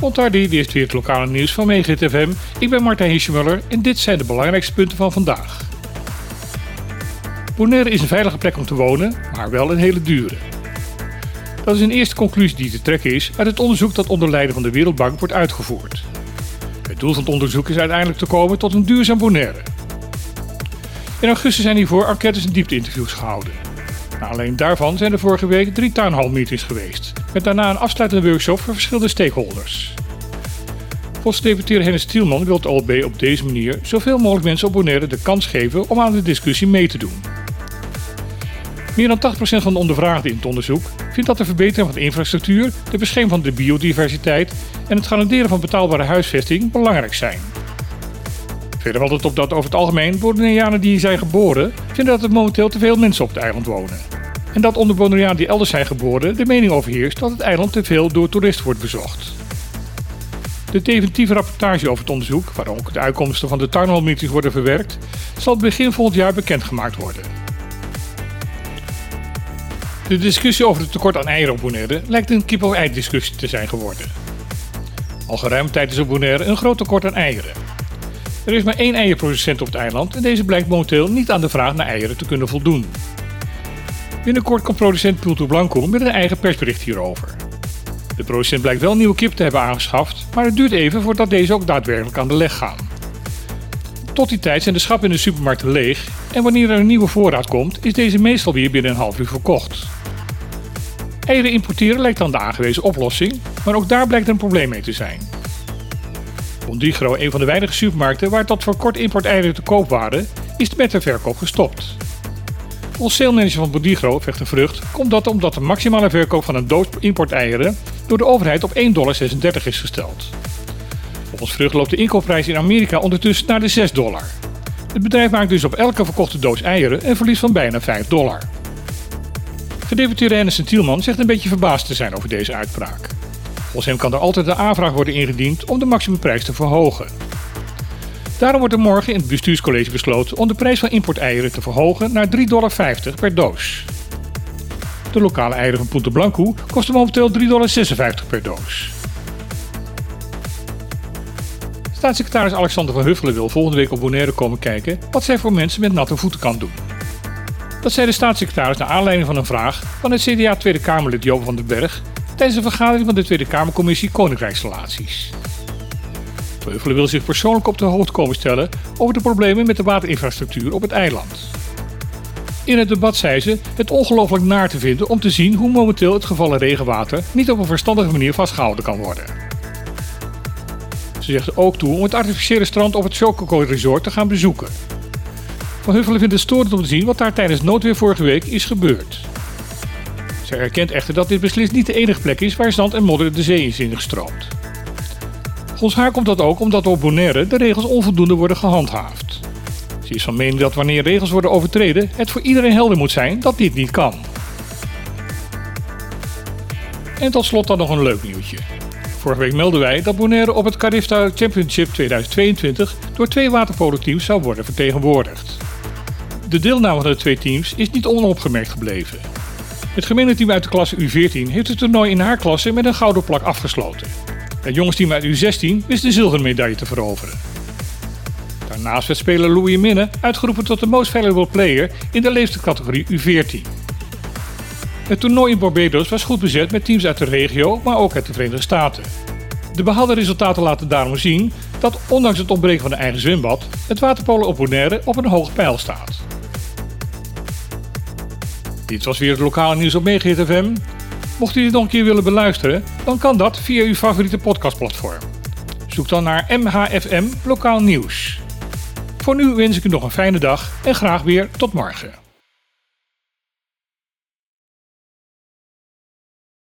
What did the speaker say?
Montardi, die is weer het lokale nieuws van Megahit FM. Ik ben Martijn Hischemuller en dit zijn de belangrijkste punten van vandaag. Bonaire is een veilige plek om te wonen, maar wel een hele dure. Dat is een eerste conclusie die te trekken is uit het onderzoek dat onder leiding van de Wereldbank wordt uitgevoerd. Het doel van het onderzoek is uiteindelijk te komen tot een duurzaam Bonaire. In augustus zijn hiervoor enquêtes en diepte-interviews gehouden. Alleen daarvan zijn er vorige week drie townhall meetings geweest, met daarna een afsluitende workshop voor verschillende stakeholders. Volgens deputeer Hennis Tielman wil het OLB op deze manier zoveel mogelijk mensen Bonaire de kans geven om aan de discussie mee te doen. Meer dan 80% van de ondervraagden in het onderzoek vindt dat de verbetering van de infrastructuur, de bescherming van de biodiversiteit en het garanderen van betaalbare huisvesting belangrijk zijn. Verder valt het op dat over het algemeen Bonaireanen die hier zijn geboren vinden dat er momenteel te veel mensen op het eiland wonen. En dat onder Bonaireanen die elders zijn geboren de mening overheerst dat het eiland te veel door toeristen wordt bezocht. De definitieve rapportage over het onderzoek, waar ook de uitkomsten van de townhall meetings worden verwerkt, zal begin volgend jaar bekendgemaakt worden. De discussie over het tekort aan eieren op Bonaire lijkt een kip-of-ei discussie te zijn geworden. Al geruime tijd is op Bonaire een groot tekort aan eieren. Er is maar één eierproducent op het eiland en deze blijkt momenteel niet aan de vraag naar eieren te kunnen voldoen. Binnenkort komt producent Pulto Blanco met een eigen persbericht hierover. De producent blijkt wel nieuwe kip te hebben aangeschaft, maar het duurt even voordat deze ook daadwerkelijk aan de leg gaan. Tot die tijd zijn de schappen in de supermarkten leeg en wanneer er een nieuwe voorraad komt, is deze meestal weer binnen een half uur verkocht. Eieren importeren lijkt dan de aangewezen oplossing, maar ook daar blijkt er een probleem mee te zijn. Bondigro, een van de weinige supermarkten waar tot voor kort import eieren te koop waren, is met de verkoop gestopt. Volgens salesmanager van Bondigro, Vecht Vrucht, komt dat omdat de maximale verkoop van een doos importeieren door de overheid op 1,36 dollar is gesteld. Volgens Vrucht loopt de inkoopprijs in Amerika ondertussen naar de 6 dollar. Het bedrijf maakt dus op elke verkochte doos eieren een verlies van bijna 5 dollar. Gedeputeerde Hennis Tielman zegt een beetje verbaasd te zijn over deze uitspraak. Volgens hem kan er altijd een aanvraag worden ingediend om de maximumprijs te verhogen. Daarom wordt er morgen in het bestuurscollege besloten om de prijs van importeieren te verhogen naar 3,50 dollar per doos. De lokale eieren van Punta Blanco kosten momenteel 3,56 dollar per doos. Staatssecretaris Alexander van Huffelen wil volgende week op Bonaire komen kijken wat zij voor mensen met natte voeten kan doen. Dat zei de staatssecretaris naar aanleiding van een vraag van het CDA Tweede Kamerlid Joop van den Berg tijdens een vergadering van de Tweede Kamercommissie Koninkrijksrelaties. Huffelen wil zich persoonlijk op de hoogte komen stellen over de problemen met de waterinfrastructuur op het eiland. In het debat zei ze het ongelooflijk naar te vinden om te zien hoe momenteel het gevallen regenwater niet op een verstandige manier vastgehouden kan worden. Ze zegt ook toe om het artificiële strand op het Chococo Resort te gaan bezoeken. Van Huffelen vindt het storend om te zien wat daar tijdens noodweer vorige week is gebeurd. Zij erkent echter dat dit beslist niet de enige plek is waar zand en modder de zee is ingestroomd. Volgens haar komt dat ook omdat op Bonaire de regels onvoldoende worden gehandhaafd. Ze is van mening dat wanneer regels worden overtreden, het voor iedereen helder moet zijn dat dit niet kan. En tot slot dan nog een leuk nieuwtje. Vorige week melden wij dat Bonaire op het Carifta Championship 2022 door twee waterpolo-teams zou worden vertegenwoordigd. De deelname van de twee teams is niet onopgemerkt gebleven. Het gemeenteteam uit de klasse U14 heeft het toernooi in haar klasse met een gouden plak afgesloten. Het jongsteam uit U16 wist de zilveren medaille te veroveren. Daarnaast werd speler Louis Minne uitgeroepen tot de most valuable player in de leeftijdscategorie U14. Het toernooi in Barbados was goed bezet met teams uit de regio, maar ook uit de Verenigde Staten. De behaalde resultaten laten daarom zien dat, ondanks het ontbreken van een eigen zwembad, het waterpolo op Bonaire op een hoog pijl staat. Dit was weer het lokale nieuws op Megahit. Mocht u dit nog een keer willen beluisteren, dan kan dat via uw favoriete podcastplatform. Zoek dan naar MHFM Lokaal Nieuws. Voor nu wens ik u nog een fijne dag en graag weer tot morgen.